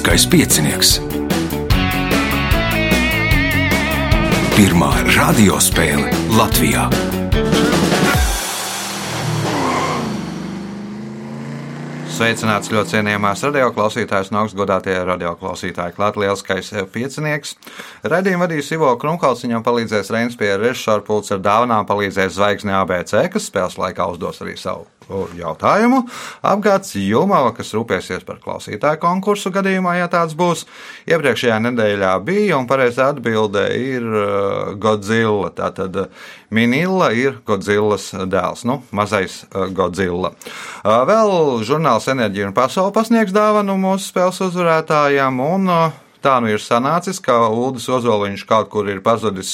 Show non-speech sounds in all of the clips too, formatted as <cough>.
Lieliskais piecinieks. Pirmā radiospēle Latvijā. Sveicināts ļoti cienījamās radioklausītājas un augstgadātie radioklausītāji. Lielskais piecinieks. Radījumu vadīs Ivo Krunkalts, viņam palīdzēs Reinas pie režisora pults ar dāvanām, palīdzēs Zvaigzne ABC, kas spēles laikā uzdos arī savu jautājumu. Apgāds Jumava, kas rūpēsies par klausītāju konkursu gadījumā, ja tāds būs. Iepriekšējā nedēļā bija, un pareizā atbilde ir uh, Godzilla. Tātad uh, Minilla ir Godzillas dēls, nu, mazais uh, Godzilla. Vēl žurnāls Enerģija un Pasaule pasniegs dāvanu mūsu spēles uzvarētājiem, un tā nu ir sanācis, ka Ulris Ozoliņš kaut kur ir pazudis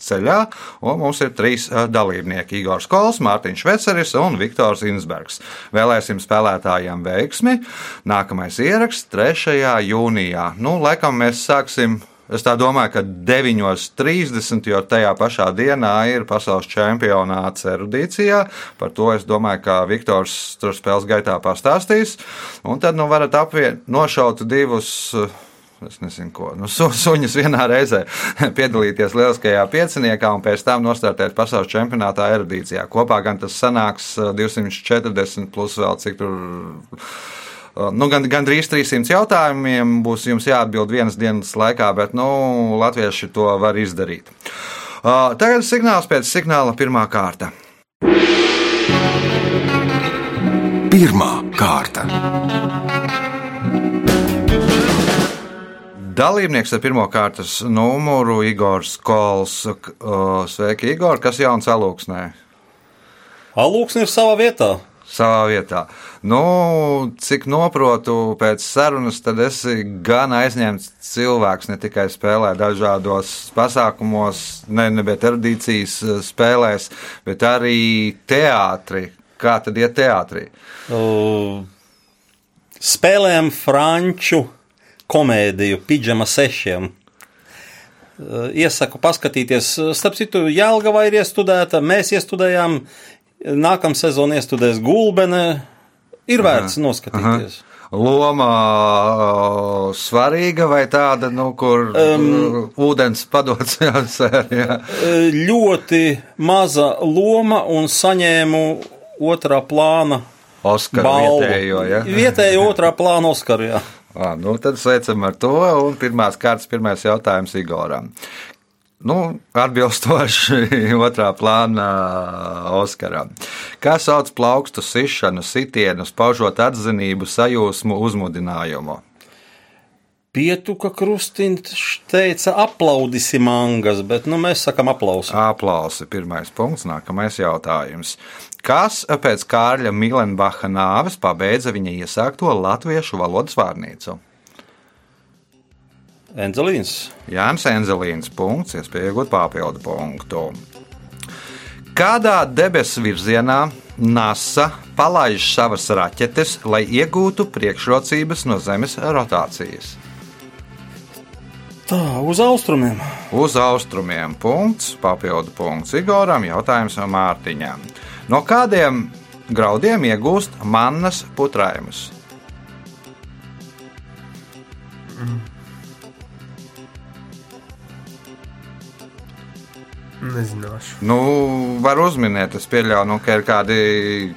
ceļā, un mums ir trīs dalībnieki - Igors Kols, Mārtiņš Veceris un Viktors Insbergs. Vēlēsim spēlētājiem veiksmi. Nākamais ieraksts 3. jūnijā. Nu, laikam mēs sāksim Es domāju, ka 9.30, jo tajā pašā dienā ir pasaules čempionāts erudīcijā. Par to es domāju, ka Viktors tur spēles gaitā pastāstīs. Un tad nu varat apvienot, nošaut divus es nezinu, ko. Nu, su, suņus vienā reizē <laughs> piedalīties lieliskajā pieciniekā un pēc tam nostartēt pasaules čempionātā erudīcijā. Kopā gan tas sanāks 240 plus vēl cik tur. Nu, gan, gan drīz 300 jautājumiem būs jums jāatbild vienas dienas laikā, bet nu, latvieši to var izdarīt. Uh, tagad signāls pēc signāla pirmā kārta. Pirmā kārta. Dalībnieks ar pirmā kārtas numuru Igors Kols. Sveiki, Igor! Kas jauns alūksnē? Alūksne ir savā vietā. Savā vietā. Nu, cik noprotu pēc sarunas, tad esi gan aizņemts cilvēks, ne tikai spēlē dažādos pasākumos, ne, ne bet erudīcijas spēlēs, bet arī teātrī. Kā tad iet teātrī? Uh, spēlējam franču komēdiju Pidžama sešiem. Iesaku paskatīties, starp citu, Jālgava ir iestudēta, mēs iestudējām, nākamā sezona iestudēs Gulbene. Ir vērts aha, noskatīties. Aha. Loma svarīga vai tāda, nu, kur um, ūdens padots <laughs> jāsēr? Ļoti maza loma un saņēmu otrā plāna Oskaru balvu. vietējo, ja? Vietējo otrā plāna Oskaru, jā. À, nu tad sveicam ar to. Un pirmās kārtas, pirmais jautājums Igoram. Nu, atbilstoši <laughs> otrā plāna Oskaram. Kā sauc plaukstu sišanu, sitienu, paužot atzinību, sajūsmu, uzmudinājumu? Pietuka krustiņš teica, aplaudisi mangas, bet nu, mēs sakām aplausi. Aplausi, pirmais punkts, nākamais jautājums. Kas pēc Kārļa Milenbacha nāves pabeidza viņa iesākto latviešu valodas vārnīcu? Enzelīns. Jānis Enzelīns. Punkts, iespēja iegūt papildu punktu. Kādā debesu virzienā NASA palaiž savas raķetes, lai iegūtu priekšrocības no Zemes rotācijas? Tā, uz austrumiem. Uz austrumiem. Punkts, papildu punkts Igoram, jautājums Mārtiņam. No kādiem graudiem iegūst mannas putrājumus? Nezināšu. Nu, var uzminēt, es pieļauju, nu, ka ir kādi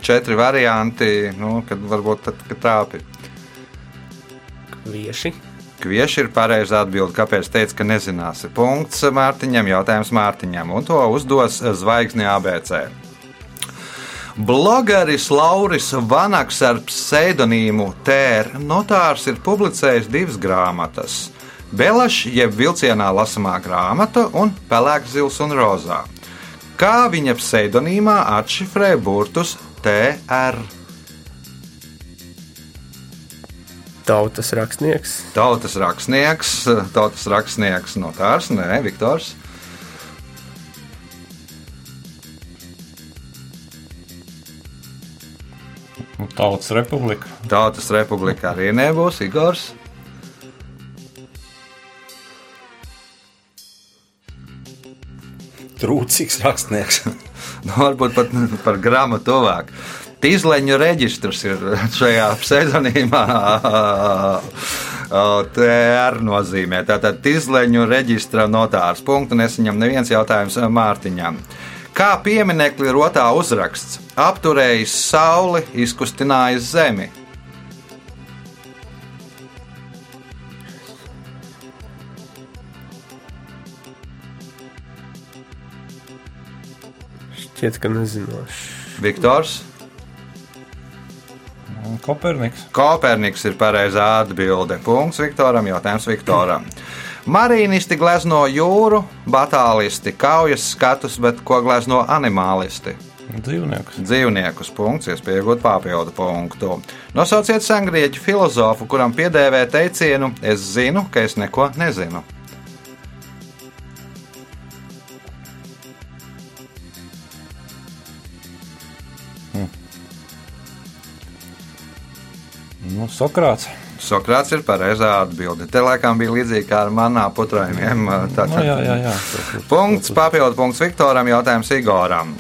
četri varianti, nu, kad varbūt tad, kad trāpi. Kvieši. Kvieši ir pareizi atbildi. Kāpēc teica, ka nezināsi? Punkts Mārtiņam, jautājums Mārtiņam, un to uzdos zvaigzne ABC. Blogeris Lauris Vanaks ar pseidonīmu Tēra notārs ir publicējis divas grāmatas. Belašs, jeb vilcienā lasāmā grāmata, un Pelēks, Zils un Rozā. Kā viņa pseidonīmā atšifrē burtus TR? Tautas rakstnieks. Tautas rakstnieks, tautas rakstnieks notārs, nē, Viktors. Tautas republika. Tautas republika arī nebūs Igors. Trūcīgs rakstnieks. <laughs> nu, varbūt pat par grāmatu tuvāk. Tīzleņu reģistrs ir šajā pseidonīmā TR nozīmē. Tātad Tizleņu reģistra notārs. Punktu nesaņem neviens jautājums Mārtiņam. Kā pieminekli rotā uzraksts - apturējis sauli, izkustinājis zemi. Šķiet, ka nezinoši. Viktors. Koperniks. Koperniks ir pareizā atbilde. Punkts Viktoram, jautājums Viktoram. Marīnisti glezno jūru, batālisti kaujas skatus, bet ko glezno animālisti? Dzīvnieks. Dzīvniekus punkts, iespēja iegūt papildu punktu. Nosauciet sengrieķu filozofu, kuram piedēvē teicienu: Es zinu, ka es neko nezinu. Nu, Sokrāts. Sokrāts ir pareizā atbilde. Te laikam bija līdzīgi kā ar manā putrājumiem. Nu, jā, jā, jā. Punkts, papildu punkts Viktoram, jautājums Igoram.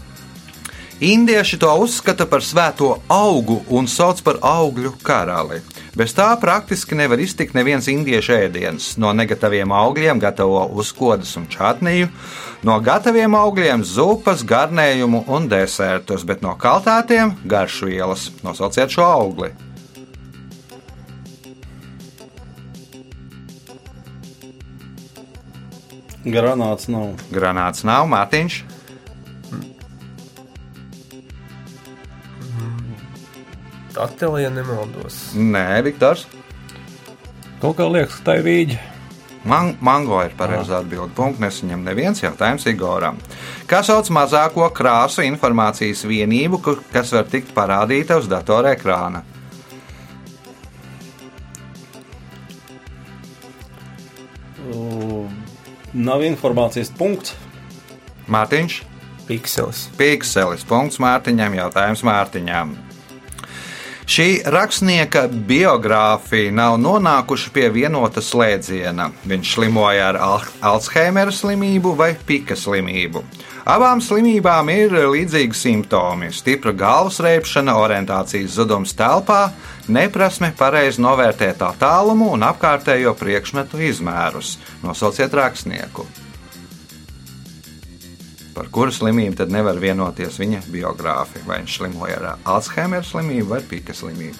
Indieši to uzskata par svēto augu un sauc par augļu karali. Bez tā praktiski nevar iztikt neviens indiešu ēdiens. No negataviem augļiem gatavo uzkodas un čatniju, no gataviem augļiem zupas, garnējumu un desertus, bet no kaltātiem garšvielas. Nosauciet šo augli! Granāts nav. Granāts nav, Mārtiņš. Atelija nemaldos. Nē, Viktors. Kaut kā liekas, ka tā ir rīģa. Man, mango ir pareizā atbilde. Punkts nesaņem neviens jautājums Igoram. Kā sauc mazāko krāsu informācijas vienību, kas var tikt parādīta uz datora ekrāna? Nav informācijas punkts. Mārtiņš, Pikselis. Pīkselis, punkts Mārtiņam, jautājums Mārtiņam. Šī rakstnieka biogrāfija nav nonākuši pie vienota slēdziena. Viņš slimoja ar Al Alzheimera slimību vai Pika slimību. Abām slimībām ir līdzīgi simptomi - stipra galvas reibšana, orientācijas zudums telpā, neprasme pareizi novērtēt attālumu un apkārtējo priekšmetu izmērus. Nosauciet rakstnieku. Par kuru slimību tad nevar vienoties viņa biogrāfi? Vai viņš slimoja ar Alzheimera slimību vai Pika slimību?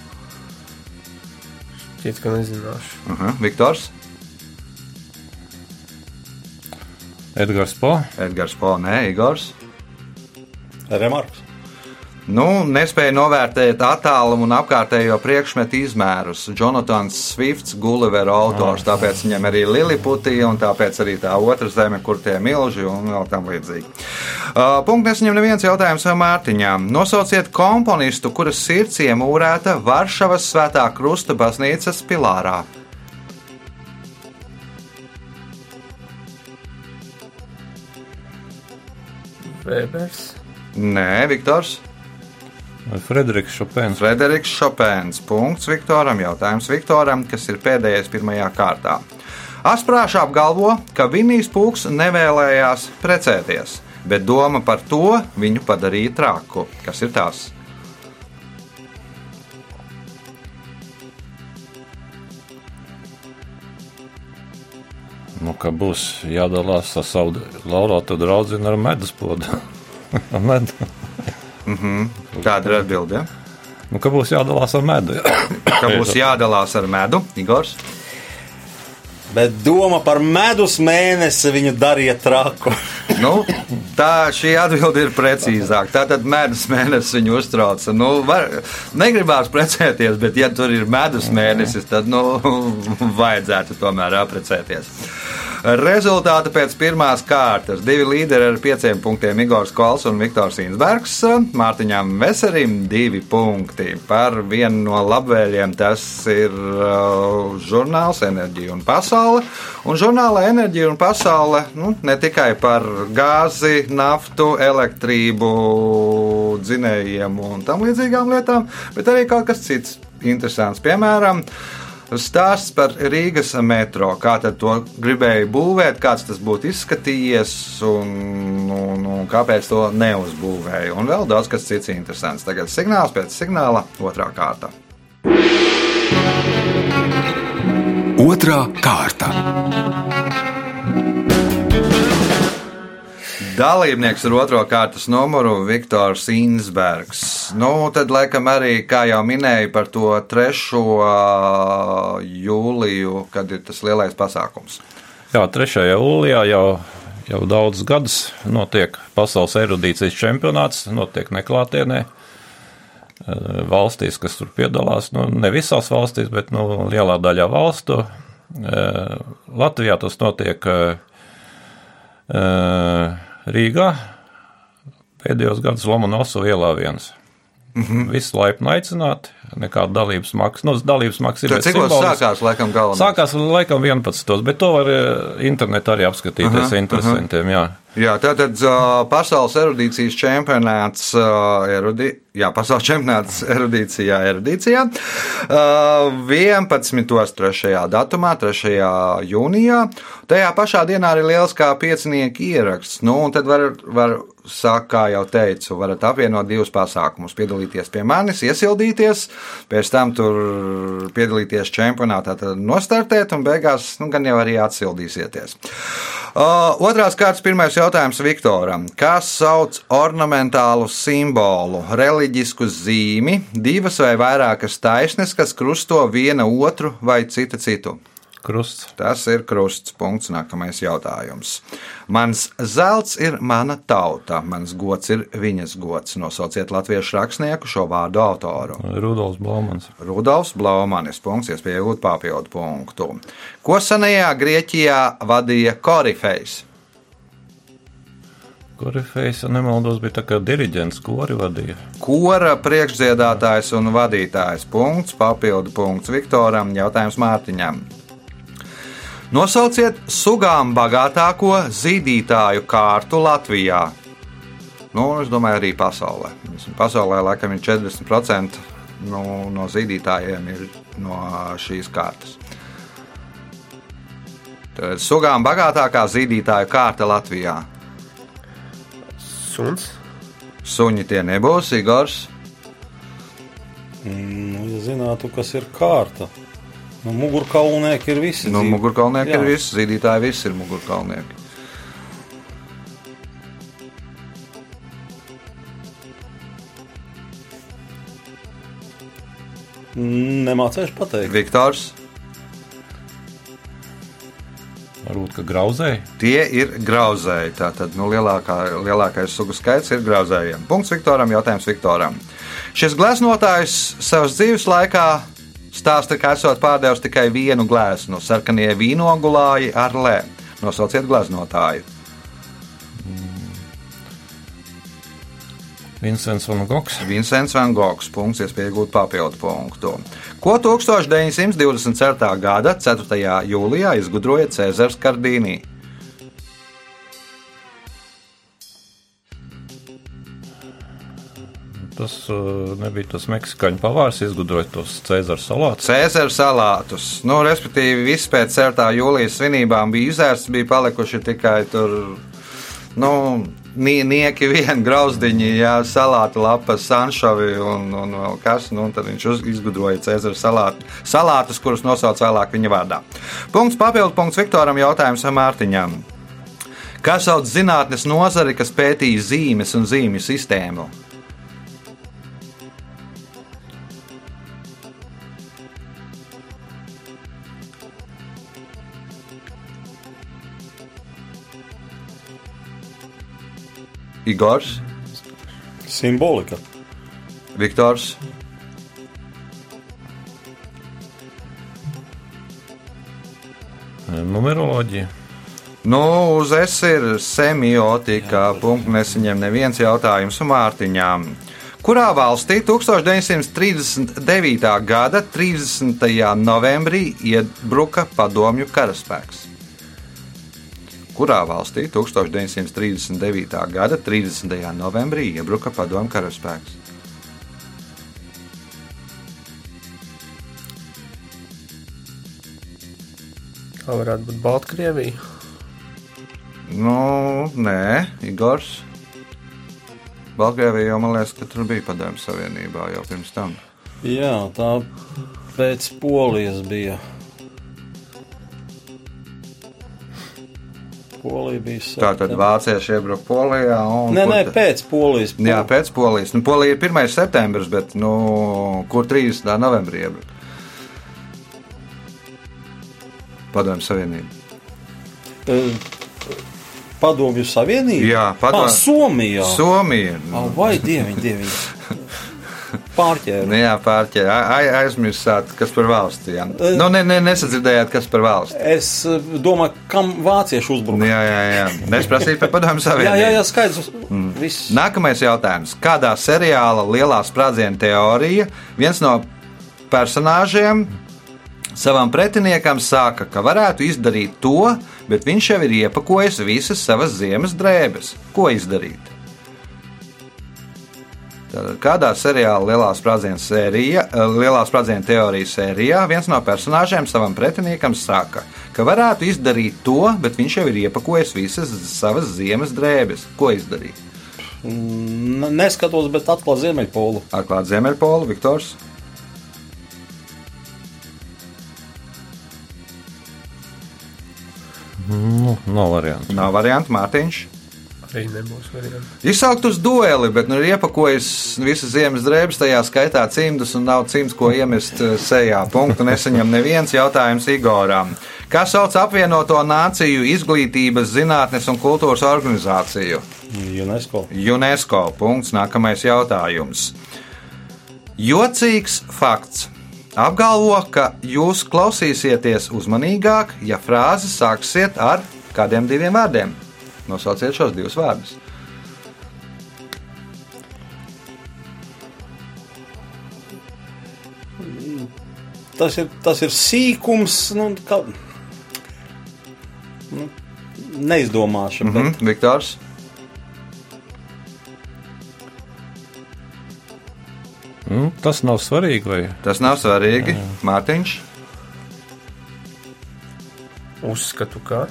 Šķiet, ka nezinoši. Uh -huh. Viktors, Edgars Po. Edgars Ponē, Igors. Remarks. Nu, nespēja novērtēt attālumu un apkārtējo priekšmetu izmērus. Jonatans Swifts, Gullivera autors, tāpēc viņam arī Liliputija un tāpēc arī tā otra zeme, kur tie milži un vēl tam līdzīgi. Uh, Punkts nesaņem neviens jautājums Mārtiņām. Nosauciet komponistu, kuras sirds iemūrēta Varšavas svētā krusta baznīcas pilārā. Vēbers. Nē, Viktors. vai Frederiks Šopens. Frederiks Šopēns. Punkts Viktoram. Jautājums Viktoram, kas ir pēdējais pirmajā kārtā. Asprāšā apgalvo, ka Vinijs Pūks nevēlējās precēties, bet doma par to viņu padarīja traku. Kas ir tas? Nu, ka būs jādalās ar savu laulāto draugu ar medus podu. <laughs> Ar medu. Kāda ir atbilde? Ja? Nu, ka būs jādalās ar medu. Ka būs jādalās ar medu, Igors. Bet doma par medus mēnesi viņu darīja traku. <laughs> Nu, tā šī atbilde ir precīzāka. Tātad medus mēnesis viņu uztrauca. Nu, var, negribās precēties, bet, ja tur ir medus mēnesis, tad nu, <laughs> vajadzētu tomēr apprecēties. Rezultāti pēc pirmās kārtas. Divi līderi ar pieciem punktiem - Igors Kols un Viktors Insbergs. Mārtiņām Veserim divi punkti. Par vienu no labvēliem tas ir uh, žurnāls Enerģija un Pasaule. Un žurnāla Enerģija un Pasaule nu, ne tikai par gāzi, naftu, elektrību, dzinējiem un tam līdzīgām lietām, bet arī kaut kas cits interesants. Piemēram, Stāsts par Rīgas metro, kā to gribēja būvēt, kāds tas būtu izskatījies un, un, un kāpēc to neuzbūvēja. Un vēl daudz kas cits interesants. Tagad signāls pēc signāla, otrā kārta. Otra kārta. Dalībnieks ar otro kārtas numuru Viktors Insbergs. Nu, tad, laikam, arī, kā jau minēju, par to 3. jūliju, kad ir tas lielais pasākums. Jā, 3. jūlijā jau, jau daudzus gadus notiek pasaules erudīcijas čempionāts, notiek neklātienē. Valstīs, kas tur piedalās, nu, ne visās valstīs, bet nu, lielā daļā valstu. Latvijā tas notiek Rīgā pēdējos gados Lomonoso ielā viens. Mm -hmm. Visi laipni aicināti, nekāda dalības maksa. Nu, dalības maksa ir cik tas sākās, laikam, galvenais? Sākās laikam 11. bet to var internetā arī apskatīties Aha, interesantiem. Jā. Jā, tātad uh, pasaules erudīcijas čempionāts, uh, erudi, jā, pasaules čempionāts <laughs> erudīcijā, erudīcijā. Uh, 11. 3. datumā, 3. jūnijā. Tajā pašā dienā arī liels kā piecinieku ieraksts. Nu, un tad var, var sāk, kā jau teicu, varat apvienot divus pasākumus. Piedalīties pie manis, iesildīties, pēc tam tur piedalīties čempionātā, tad nostartēt un beigās nu, gan jau arī atsildīsieties. Uh, otrās kārtas pirmais jautājums Viktoram. Kas sauc ornamentālu simbolu, reliģisku zīmi, divas vai vairākas taisnes, kas krusto viena otru vai cita citu? Krusts. Tas ir krusts. Punkts. Nākamais jautājums. Mans zelts ir mana tauta, mans gods ir viņas gods. Nosauciet latviešu rakstnieku šo vārdu autoru. Rudolfs Blaumans. Rudolfs Blaumanis. Punkts, iespēja iegūt papildu punktu. Ko senajā Grieķijā vadīja Korifejs? Korifejs, ja nemaldos, bija tā kā diriģents, kori vadīja. Kora priekšdziedātājs un vadītājs. Punkts, papildu punkts Viktoram, jautājums Mārtiņam. Nosauciet sugām bagātāko zīdītāju kārtu Latvijā. Nu, es domāju, arī pasaulē. Pasaulē laikam ir 40% nu, no zīdītājiem ir no šīs kārtas. Tad sugām bagātākā zīdītāju kārta Latvijā. Suns. Suņi tie nebūs, Igors. Nu, ja zinātu, kas ir kārta. Nu, mugurkaulnieki ir visi. Nu, dzīvi. mugurkaulnieki Jā. ir visi, zīdītāji visi ir mugurkaulnieki. Nemācīšu pateikt. Viktors, Varbūt, ka grauzēji. tie ir grauzēji. Tātad nu, lielākā, lielākais sugu skaits ir grauzējiem. Punkts Viktoram, jautājums Viktoram. Šis gleznotājs savas dzīves laikā stāsta, ka esot pārdevis tikai vienu gleznu - sarkanie vīnogulāji ar lē. Nosauciet gleznotāju. Vincents un Goks. Vincents Van Gogs. Punkts, iespēja iegūt papildu punktu. Ko 1924. gada 4. jūlijā izgudroja Cēzars Kardīnī? Tas uh, nebija tas meksikāņu pavārs, izgudroja tos Cēzara salātus. Cēzara salātus. Nu, respektīvi, viss pēc 4. jūlijas svinībām bija izērts, bija palikuši tikai tur. Nu, nie- Nieki vien <laughs> grauzdiņi, jā, salātu lapas, sanšovi un, un vēl kas. Nu, un tad viņš uz- izgudroja Cēzara salātu, salātus, kurus nosauc vēlāk viņa vārdā. Punkts papildu punkts Viktoram jautājums Mārtiņam. Kā sauc zinātnes nozari, kas pētīja zīmes un zīmju sistēmu? Igors, Simbolika. Viktors, Numeroloģija. Nu, uz es ir semiotika. Punkts nesaņem neviens jautājums Mārtiņām. Kurā valstī 1939. gada 30. novembrī iebruka padomju karaspēks? Kurā valstī 1939. gada 30. novembrī iebruka padomju karaspēks? Tā varētu būt Baltkrievija. Nu, nē, Igors. Baltkrievija jau man liekas, ka tur bija padomju savienībā jau pirms tam. Jā, tā pēc polijas bija. Polija bija Tā tad vācieši iebruka Polijā. un Nē, nē, pēc polijas. Jā, pēc polijas. Nu, Polija ir 1. septembris, bet nu, kur 30. novembrī iebruka? Padomju Savienība. Eh, Padomju Savienība? Jā, padomju- Ah, Somija. Somija. Ah, vai dieviņ, dieviņ. Pārķēra. Nu, jā, pārķēra. Ai- Aizmirsāt, kas par valsti. Jā. Eh. Nu, ne, ne, nesadzirdējāt, kas par valsti. Es eh, domāju, kam vācieši uzbruka. Jā, jā, jā. Es prasīju par padomju <laughs> Jā, Savienību. jā, jā, skaidrs. Viss. Nākamais jautājums. Kādā seriāla lielā sprādziena teorija viens no personāžiem savam pretiniekam saka, ka varētu izdarīt to, bet viņš jau ir iepakojis visas savas ziemas drēbes? Ko izdarīt? Kādā seriāla lielā sprādziena sērija, eh, lielā sprādziena teorijas sērijā viens no personāžiem savam pretiniekam saka, ka varētu izdarīt to, bet viņš jau ir iepakojis visas savas ziemas drēbes? Ko izdarīt? N- Neskatos, bet atklāt Ziemeļpolu. Atklāt Ziemeļpolu, Viktors. Nu, nav variantu. Nav variantu, Mārtiņš. Arī nebūs variants. Izsaukt uz dueli, bet nu, ir iepakojis visas ziemas drēbes, tajā skaitā cimdus un nav cimds, ko iemest eh, sejā. Punktu nesaņem neviens jautājums Igoram. Kā sauc apvienoto nāciju izglītības, zinātnes un kultūras organizāciju? UNESCO. UNESCO. Punkts. Nākamais jautājums. Jocīgs fakts. Apgalvo, ka jūs klausīsieties uzmanīgāk, ja frāzi sāksiet ar kādiem diviem vārdiem. Nosauciet šos divus vārdus. Tas ir, tas ir sīkums, nu, ka, nu, neizdomāšana. Mm -hmm. Mhm, Viktors. Nu, tas nav svarīgi. Vai? Tas nav svarīgi. Mārtiņš. Uzskatu, ka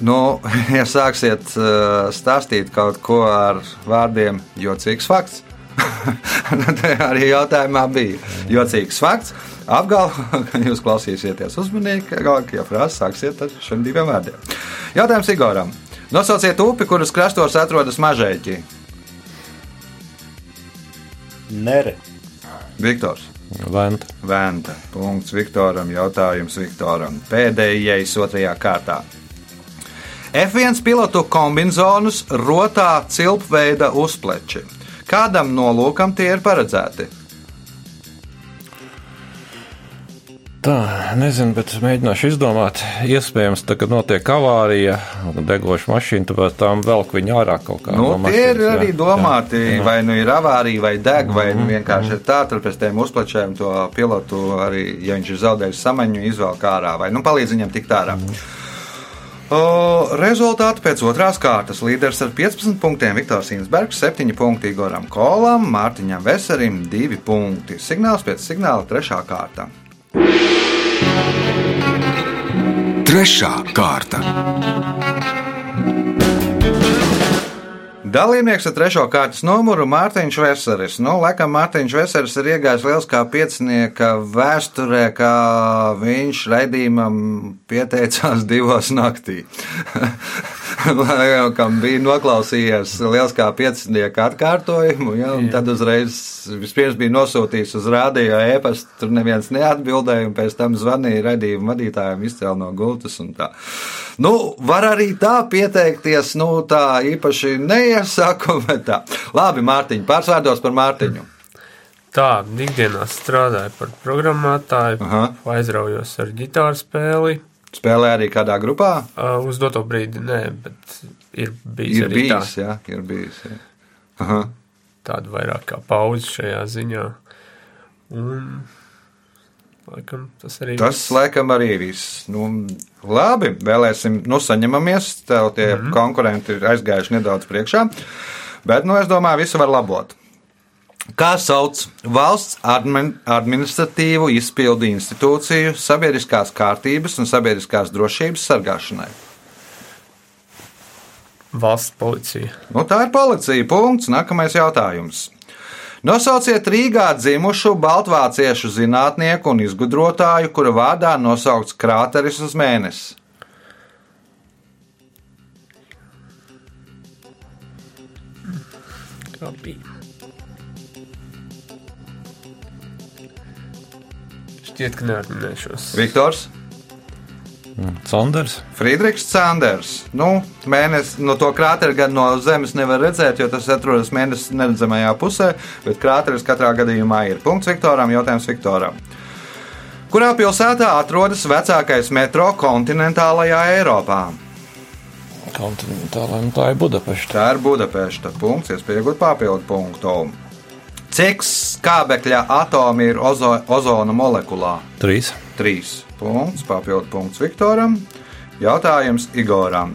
Nu, <laughs> ja sāksiet uh, stāstīt kaut ko ar vārdiem jocīgs fakts, <laughs> tad arī jautājumā bija jocīgs fakts. Apgalvo, <laughs> ka jūs klausīsieties uzmanīgāk, ja frāzi sāksiet ar šiem diviem vārdiem. Jautājums Igoram. Nosauciet upi, kuras krastos atrodas mažēķi. Nere. Viktors. Venta. Venta. Punkts Viktoram. Jautājums Viktoram. Pēdējais otrajā kārtā. F1 pilotu kombinzonus rotā cilpveida uzpleči. Kādam nolūkam tie ir paredzēti? Tā, nezinu, bet mēģināšu izdomāt. Iespējams, tā, kad notiek avārija, degoša mašīna, tad tām velk viņu ārā kaut kā. Nu, no tie ir mašīnas, arī jā. domāti, Jā, jā. vai nu ir avārija, vai deg, vai nu vienkārši ir tā, tad pēc tiem uzplečiem to pilotu arī, ja viņš ir zaudējis samaņu, izvelk ārā, vai nu palīdz viņam tikt ārā. O, rezultāti pēc otrās kārtas. Līderis ar 15 punktiem Viktors Insbergs, 7 punkti Igoram Kolam, Mārtiņam Veserim, 2 punkti. Signāls pēc signāla 3. kārta. Trešā kārta. Dalībnieks ar trešo kārtas numuru Mārtiņš Veseris. Nu, laikam Mārtiņš Veseris ir iegājis lieliskā piecinieka vēsturē, kā viņš raidījumam pieteicās divos naktī. <laughs> Laikam bija noklausījies lieliskā piecinieka atkārtojumu, ja, un tad uzreiz vispirms bija nosūtījis uz rādio ēpastu, tur neviens neatbildēja, un pēc tam zvanīja raidījuma vadītājiem, izcēla no gultas un tā. Nu, var arī tā pieteikties, nu, tā īpaši neiesaku, <laughs> tā. Labi, Mārtiņ, pārsvārdos par Mārtiņu. tā ikdienā strādāju par programmētāju, Aha. aizraujos ar ģitāru spēli. Spēlē arī kādā grupā? Uh, uz doto brīdi nē, bet ir bijis Ir bijis, tā, jā, ir bijis. Jā. Aha. tāda vairāk kā pauze šajā ziņā. Un, laikam, tas arī Tas, laikam, arī viss. Nu, labi, vēlēsim, nu, saņemamies. Tev tie mm -hmm. konkurenti ir aizgājuši nedaudz priekšā. Bet, nu, es domāju, visu var labot. Kā sauc valsts admin, administratīvu izpildu institūciju sabiedriskās kārtības un sabiedriskās drošības sargāšanai? valsts policija. Nu, tā ir policija. Punkts. Nākamais jautājums. Nosauciet Rīgā dzimušu baltvāciešu zinātnieku un izgudrotāju, kura vārdā nosaukts krāteris uz mēnesi. Kā bija? Šķiet, ka neatminēšos. Viktors? Sanders. Friedrichs Sanders. Nu, mēnes, no to krāteru gan no zemes nevar redzēt, jo tas atrodas mēnesis neredzamajā pusē, bet krāteris katrā gadījumā ir. Punkts Viktoram, jautājums Viktoram. Kurā pilsētā atrodas vecākais metro kontinentālajā Eiropā? Kontinentālā, nu tā ir Budapešta. Tā ir Budapešta. Punkts, iespējot papildu punktu. Cik skābekļa atomi ir ozo, ozona molekulā? Trīs. Trīs punkts, papildu punkts Viktoram. Jautājums Igoram.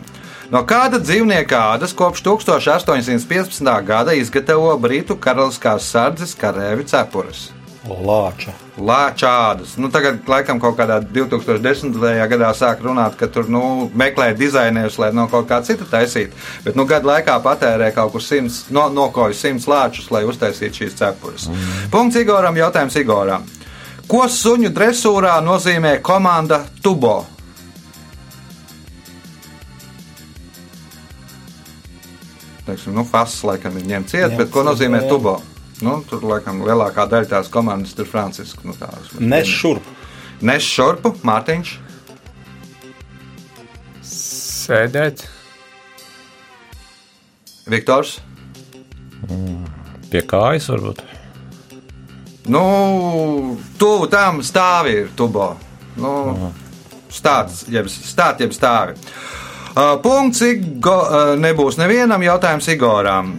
No kāda dzīvnieka ādas kopš 1815. gada izgatavo Britu karaliskās sardzes karēvi cepures? Lāča. Lāča ādas. Nu, tagad, laikam, kaut kādā 2010. gadā sāk runāt, ka tur nu, meklē dizainerus, lai no kaut kā cita taisītu. Bet nu, gadu laikā patērē kaut kur 100, no, nokoju 100 lāčus, lai uztaisītu šīs cepures. Mm. Punkts Igoram, jautājums Igoram. Ko suņu dresūrā nozīmē komanda Tubo? Teiksim, nu, Fass laikam ir ņemts ciet, bet ko nozīmē jā. Tubo? Nu, tur laikam lielākā daļa tās komandas ir Franciska. Nu, tās, Nes šurp. Nes šurpu, Mārtiņš. Sēdēt, Viktors. Pie kājas varbūt. Nu, tuvu tam stāvi ir tubo. Nu, stāts, jeb, stāt, jeb stāvi. Uh, punkts Igo, uh, nebūs nevienam jautājums Igoram.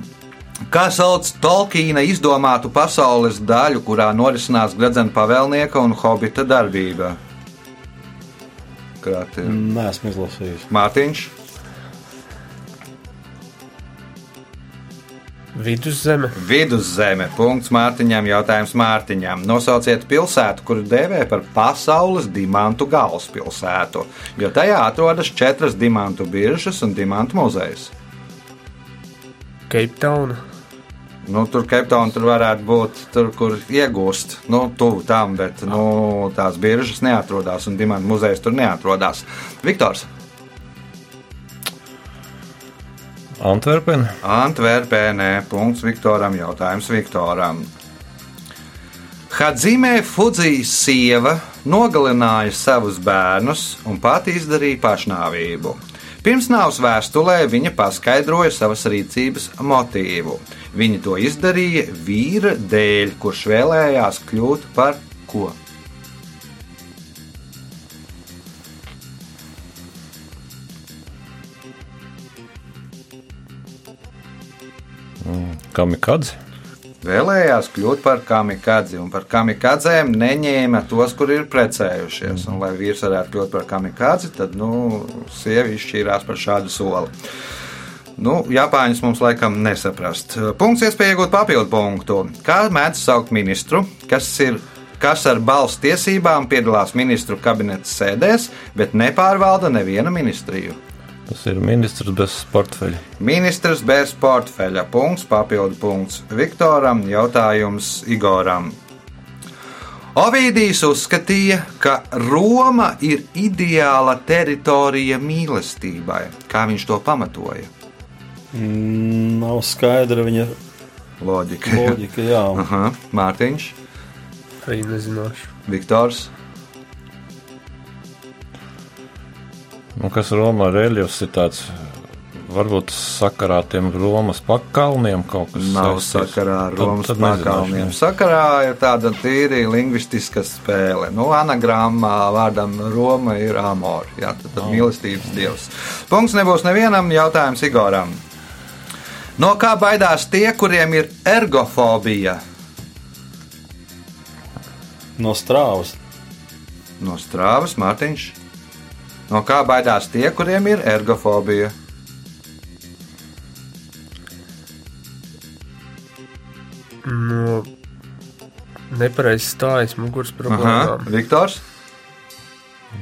Kā sauc Tolkiena izdomātu pasaules daļu, kurā norisinās gradzena pavēlnieka un hobita darbība? Ir Nē, esmu izlasījis. Mārtiņš, viduszeme, Viduszeme. Punkts Mārtiņam, jautājums Mārtiņam. Nosauciet pilsētu, kuru dēvē par pasaules dimantu galvaspilsētu, jo tajā atrodas četras dimantu biržas un dimantu muzejs. Cape Town, Nu, tur Capetown tur varētu būt tur, kur iegūst, nu, tuvu tam, bet nu, tās biržas neatrodas un dimantu muzejs tur neatrodas. Viktors, Antverpena. Antverpenē, punkts Viktoram, jautājums Viktoram. Hadzimē Fudzijas sieva nogalināja savus bērnus un pati izdarīja pašnāvību. Pirms nāves vēstulē viņa paskaidroja savas rīcības motīvu. Viņa to izdarīja vīra dēļ, kurš vēlējās kļūt par ko? Kamikadze. Vēlējās kļūt par kamikadzi, un par kamikadzēm neņēma tos, kur ir precējušies. Un, lai vīrs varētu kļūt par kamikadzi, tad nu, sieviete izšķīrās par šādu soli. Nu, Japāņus mums laikam nesaprast. Punkts, iespēja iegūt papildu punktu. Kā mēdz saukt ministru, kas ir kas ar balss tiesībām piedalās ministru kabineta sēdēs, bet nepārvalda nevienu ministriju? Tas ir ministrs bez portfeļa. Ministrs bez portfeļa. Punkts, papildu punkts Viktoram, jautājums Igoram. Ovidijs uzskatīja, ka Roma ir ideāla teritorija mīlestībai. Kā viņš to pamatoja? Mm, Nav skaidra viņa Loģika. loģika. Jā, Aha, Mārtiņš, arī nezināšu. Viktors. Nu, kas Romā reļģis ir tāds, varbūt sakarā ar tiem Romas pakalniem kaut kas Nav saistīts. sakarā ar Tad- Romas tad nezināšu, pakalniem. jā. Sakarā ir tāda tīri lingvistiska spēle. Nu, anagrammā vārdam Roma ir amor. Jā, tad, tad mīlestības dievs. Punkts nebūs nevienam jautājums Igoram. No kā baidās tie, kuriem ir ergofobija? no strāvas. No strāvas Mārtiņš. No kā baidās tie, kuriem ir ergofobija? No nepareizs stājas muguras Aha, problēmām. Viktors.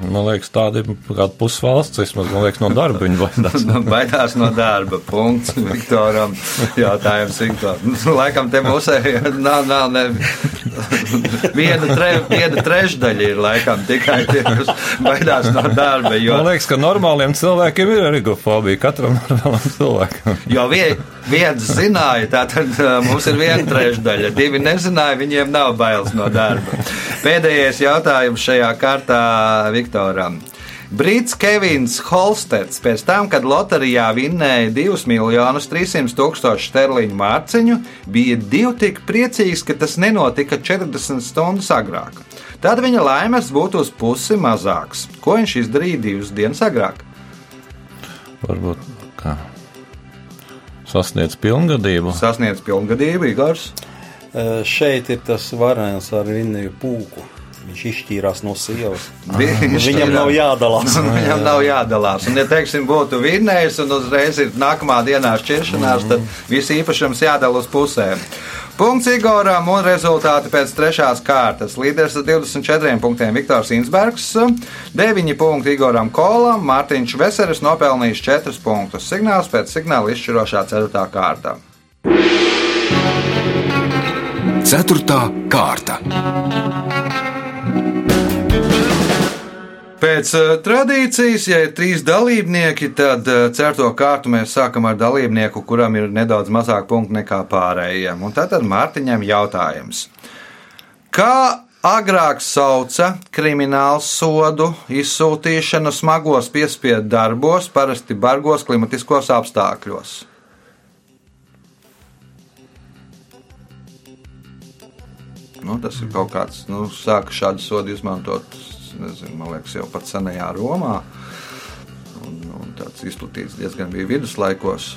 Man liekas, tāda ir kāda pusvalsts, man liekas, no darba viņa baidās. <laughs> Baidās no darba. Punkts Viktoram. Jautājums Viktoram. Nu, Laikam te mūsē nav, nav ne, viena, tre, viena trešdaļa ir laikam tikai tie, kas baidās no darba. Jo, Man liekas, ka normāliem cilvēkiem ir ergofobija. Katram normālam cilvēkam. jo vie, viens zināja, tātad mums ir viena trešdaļa. Divi nezināja, viņiem nav bailes no darba. Pēdējais jautājums šajā kārtā Viktoram. Brīts Kevins Holsteds pēc tam, kad loterijā vinnēja 2 miljonus 300 tūkstošu sterliņu mārciņu, bija divi tik priecīgs, ka tas nenotika 40 stundas agrāk. Tad viņa laimes būtu uz pusi mazāks. Ko viņš izdarīja divas dienas agrāk? Varbūt kā sasniedz pilngadību. Sasniedz pilngadību, Igors. Šeit ir tas variants ar Vinniju pūku. Viņš izšķīrās no sievas. Viņš Viņam ir- nav jādalās. Un <laughs> Viņam nav jādalās. Un, ja teiksim, būtu vinnējis un uzreiz ir nākamā dienā šķiršanās, tad viss īpašums jādala uz pusēm. Punkts Igoram un rezultāti pēc trešās kārtas. Līderis ar 24 punktiem Viktors Insbergs, 9 punkti Igoram Kolam, Mārtiņš Veseris nopelnījis 4 punktus. Signāls pēc signāla izšķirošā 4. kārta. Ceturtā kārta. Pēc uh, tradīcijas, ja ir trīs dalībnieki, tad uh, certo kārtu mēs sākam ar dalībnieku, kuram ir nedaudz mazāk punktu nekā pārējiem. Un tātad Mārtiņam jautājums. Kā agrāk sauca kriminālu sodu izsūtīšanu smagos piespiedu darbos, parasti bargos klimatiskos apstākļos? Nu, tas ir kaut kāds, nu, sāka šādu sodu izmantot, nezinu, man liekas, jau pat senajā Romā. Un, un tāds izplatīts diezgan bija viduslaikos.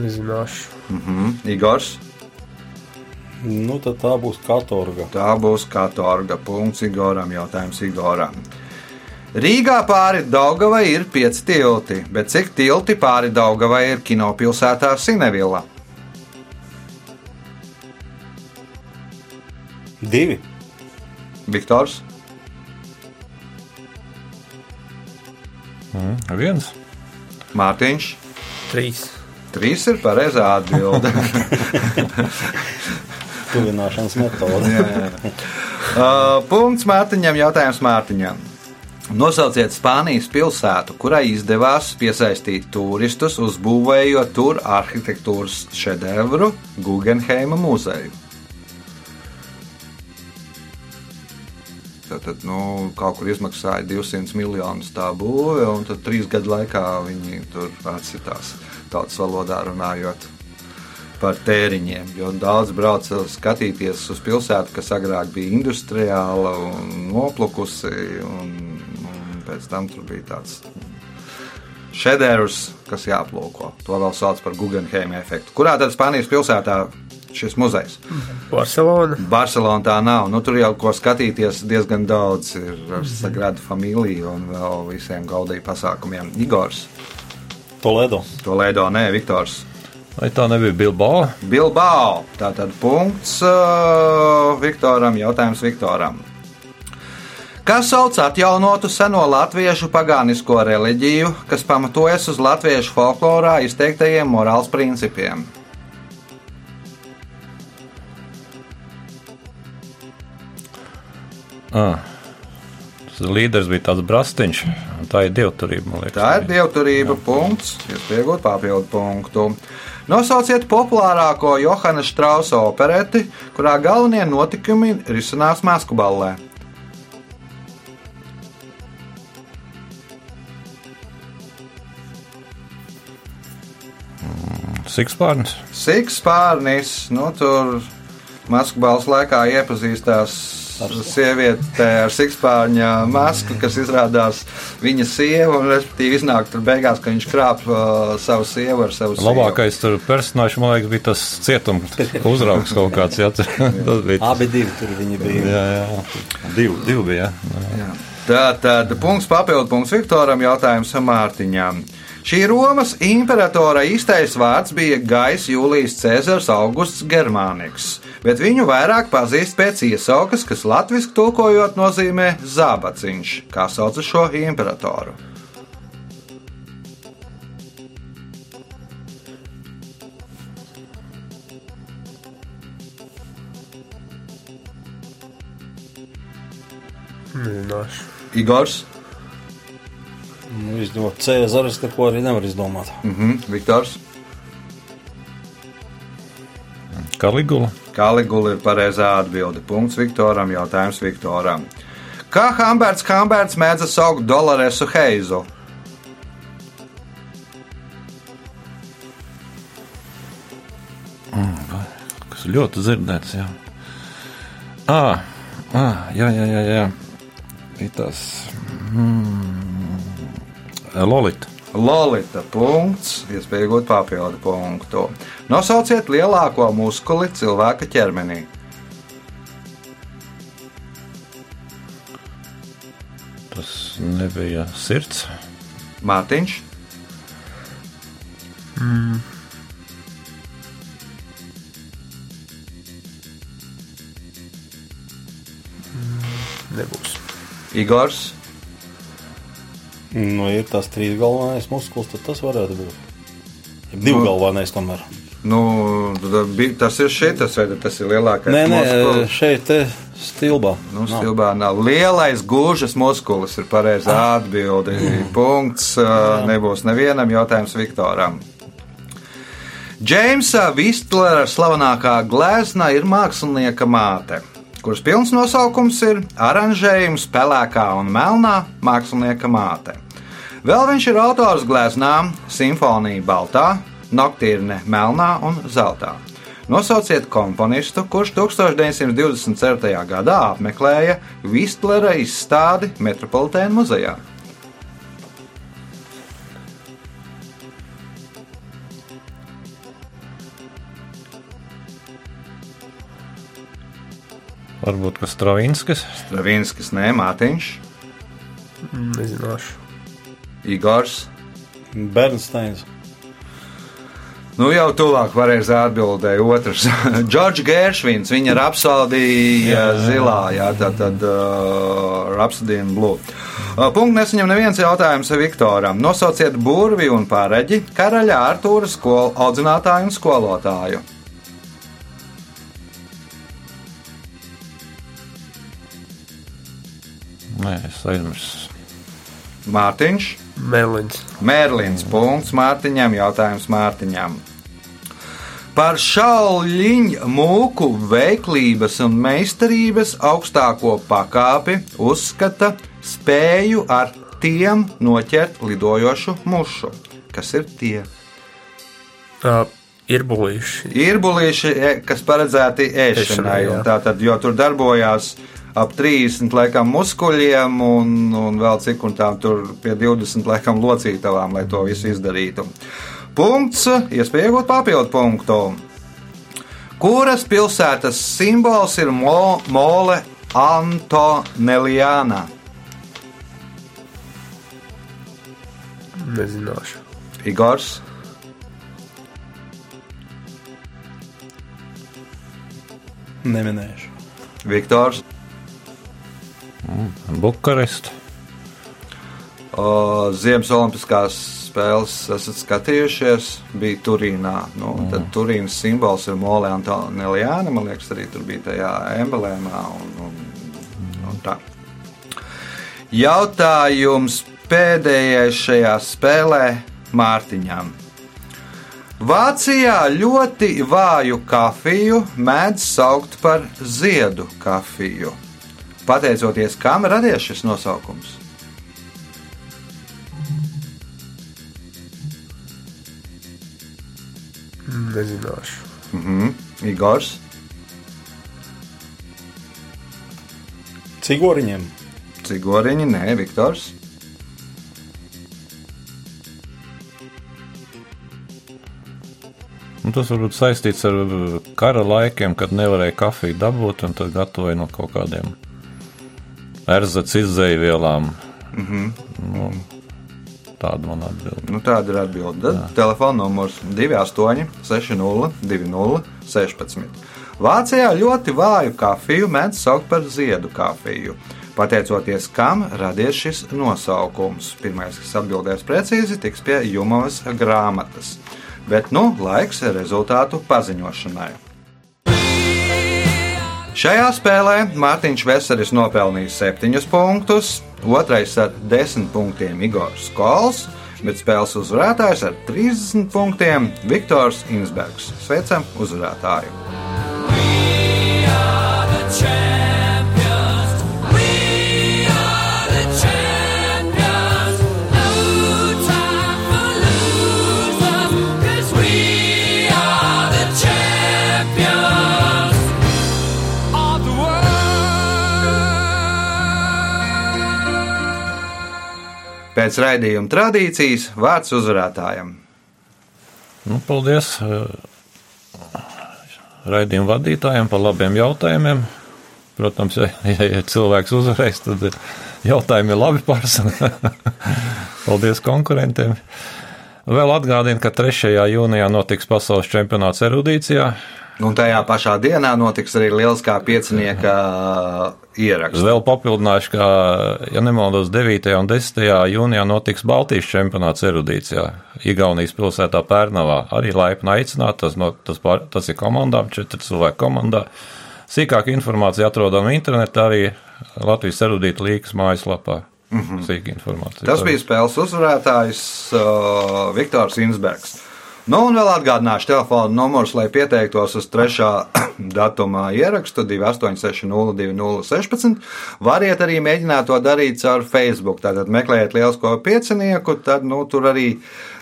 Nezināšu. Mhm. Igors, Nu, tad tā būs katorga. tā būs katorga. Punkts Igoram, jautājums Igoram. Rīgā pāri Daugavai ir pieci tilti, bet cik tilti pāri Daugavai ir kinopilsētā Sinevila? Divi. Viktors, Viens. Mārtiņš, Trīs. trīs ir pareizā atbilde. <laughs> Tuvināšanas metode. Jā, jā. Uh, punkts Mārtiņam, jautājums Mārtiņam. Nosauciet Spānijas pilsētu, kurai izdevās piesaistīt turistus, uzbūvējot tur arhitektūras šedevru Guggenheima muzeju. Tad, nu, kaut kur izmaksāja 200 miljonus tā būve, un tad trīs gadu laikā viņi tur atsitās tautas valodā runājot par tēriņiem. Jo daudz brauca skatīties uz pilsētu, kas agrāk bija industriāla un noplukusi. Un, un pēc tam tur bija tāds šedevrs, kas jāaplūko. To vēl sauc par Guggenheim efektu. Kurā tad Spānijas pilsētā šis muzejs? Barcelona. Barcelona tā nav. Nu, tur jau ko skatīties diezgan daudz. Ir ar Sagrada familiju un vēl visiem gaudīju pasākumiem. Igors, Toledo. Toledo, nē, Viktors. Vai tā nebija Bilbao? Bilbao. Tātad punkts uh, Viktoram, jautājums Viktoram. Kas sauc atjaunotu seno latviešu pagānisko reliģiju, kas pamatojas uz latviešu folklorā izteiktajiem morāls principiem? Ah. Tas līderis bija tāds brastiņš. un Tā ir dievturība, liekas. Tā ir dievturība, punkts. Jūs pieaugat papildu punktu. Nosauciet populārāko Johana Strausa opereti, kurā galvenie notikumi risinās Masku ballē. Sikspārnis. Sikspārnis, nu tur Maskavas laikā iepazīstās sieviete ar sikspārņa masku, kas izrādās viņa sieva, un respektīvi iznāk tur beigās, ka viņš krāp uh, savu sievu ar savu sievu. Labākais tur personāžs, man liekas, bija tas cietums uzraugs kaut kāds. Jā, <laughs> tas bija. Abi divi tur viņi bija. Jā, jā. Divi, divi bija. Jā. Jā. Tā tad punkts papildu punkts Viktoram, jautājums Mārtiņām. Šī Romas imperatora īstais vārds bija Gais Jūlijas Cēzars Augusts Germāniks, bet viņu vairāk pazīst pēc iesaukas, kas latviešu tulkojot nozīmē zābaciņš, kā sauca šo imperatoru. Nē, nāšu. Igors. Nu, Izdomāt Cēzaris, ko arī nevar izdomāt. mhm, Viktors. Kaligula. Kaligula ir pareizā atbilde. Punkts Viktoram, jautājums Viktoram. Kā Hamberts Hamberts mēdza saukt Dolaresu Heizu? kas ļoti dzirdēts. Jā, à, à, jā, jā, jā. jā. Ir tas mm, Lolita. Lolita punkts, iespēja iegūt papildu punktu. Nosauciet lielāko muskuli cilvēka ķermenī. Tas nebija sirds. Mārtiņš, Nebūs. Igors, Nu, ir tas trīs galvenais muskulis, tad tas varētu būt. Ja divu Nu. galvenais tomēr. nu, tas ir šis, tas, vai tas ir lielākais Nē, nē, muskulis. šeit stilbā. Nu, Nav. stilbā nav. Lielais gūžas muskulis ir pareizā atbilde. Punkts ā, nebūs nevienam jautājums Viktoram. Džeimsa Vistlera slavenākā glezna ir mākslinieka māte, kuras pilns nosaukums ir Aranžējums pelēkā un melnā mākslinieka māte. Vēl viņš ir autors gleznām Simfonija Baltā, Noktīrne Melnā un Zeltā. Nosauciet komponistu, kurš 1924. gadā apmeklēja Vistlera izstādi Metropolitēna muzejā. Varbūt kas Stravinskis. Stravinskis, Nē, Mātiņš, Nezināšu. Igors. Bernsteins. Nu, jau tuvāk pareizā atbildēja otrs. <laughs> Džordžs Gēršvins, viņa rapsodija zilā, jā, tā tad uh, rapsodija blue. Uh, punktu nesaņem neviens jautājums Viktoram. Nosauciet burvi un pāreģi karaļa Artūra skolu audzinātāju un skolotāju. Nē, es aizmirsu. Mārtiņš, Melins. Mērlins, punkts Mārtiņam, jautājums Mārtiņam. Par šauliņu mūku veiklības un meistarības augstāko pakāpi uzskata spēju ar tiem noķert lidojošu mušu. Kas ir tie? Uh, ir bulīši. Ir bulīši, e- kas paredzēti ēšanai. Ēšanai, jā. un Tātad, jo tur darbojās ap 30 laikam muskuļiem un, un vēl cik un tā tur pie 20 laikam locītavām, lai to visu izdarītu. Punkts, iespēja iegūt papildu punktu. Kuras pilsētas simbols ir mo, mole Antonelijāna? Nezināšu. Igors, Neminēšu. Viktors, Bukarest. Ziemas Olimpiskās spēles esat skatījušies, bija Turīnā. Nu, mm. Tad Turīnas simbols ir Molē Antonijāna. Man liekas, arī tur bija tajā emblēmā. Un, un, un tā. Jautājums pēdējais šajā spēlē Mārtiņam. Vācijā ļoti vāju kafiju mēdz saukt par ziedu kafiju. Pateicoties kam radies šis nosaukums? Nezināšu. Mhm. Igors, Cigoriņiem. Cigoriņi, nē, Viktors. Nu, tas varbūt saistīts ar kara laikiem, kad nevarēja kafiju dabūt, un tad gatavoja no kaut kādiem erzats izzēju Mm -hmm. nu, tāda man atbilde. Nu, tāda ir atbilde. Tad telefona numurs 28, 60, 20, 16. Vācijā ļoti vāju kafiju mēdz saukt par ziedu kafiju. Pateicoties kam radies šis nosaukums. Pirmais, kas atbildēs precīzi, tiks pie Jumovas grāmatas. Bet nu laiks rezultātu paziņošanai. Šajā spēlē Mārtiņš Veseris nopelnīja 7 punktus, otrais ar 10 punktiem Igors Kols, bet spēles uzvarētājs ar 30 punktiem Viktors Insbergs. Sveicam uzvarētāju! Pēc raidījuma tradīcijas vārds uzvarētājam. Nu, paldies eh, raidījuma vadītājiem par labiem jautājumiem. Protams, ja, <laughs> ja, ja cilvēks uzvarēs, tad jautājumi ir labi pārsvarā. <laughs> paldies konkurentiem. Vēl atgādinu, ka 3. jūnijā notiks pasaules čempionāts erudīcijā. Un tajā pašā dienā notiks arī lieliskā piecinieka ieraksts. Vēl papildināšu, ka, ja nemaldos, 9. un 10. jūnijā notiks Baltijas čempionāts erudīcijā, Igaunijas pilsētā Pērnavā. Arī laipni aicināt, tas, no, tas, pār, tas ir komandām, četri cilvēki komandā. Sīkāka informācija atrodama internetā, arī Latvijas erudīta līkas mājaslapā. Mm -hmm. Sīka informācija. Tas bija spēles uzvarētājs uh, Viktors Insbergs. Nu, un vēl atgādināšu telefonu numurus, lai pieteiktos uz 3. <coughs> datumā ierakstu 28602016. Variet arī mēģināt to darīt caur Facebook. Tātad meklējiet lielisko piecinieku, tad nu, tur arī e,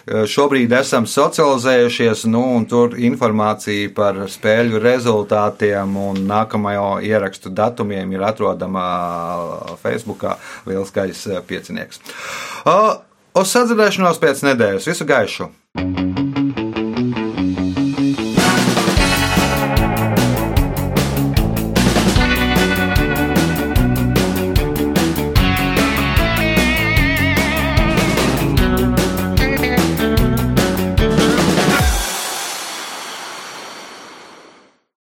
šobrīd esam socializējušies, nu, un tur informācija par spēļu rezultātiem un nākamajo ierakstu datumiem ir atrodama Facebookā Lieliskais piecinieks. Uz sadzirdēšanos pēc nedēļas. Visu gaišu!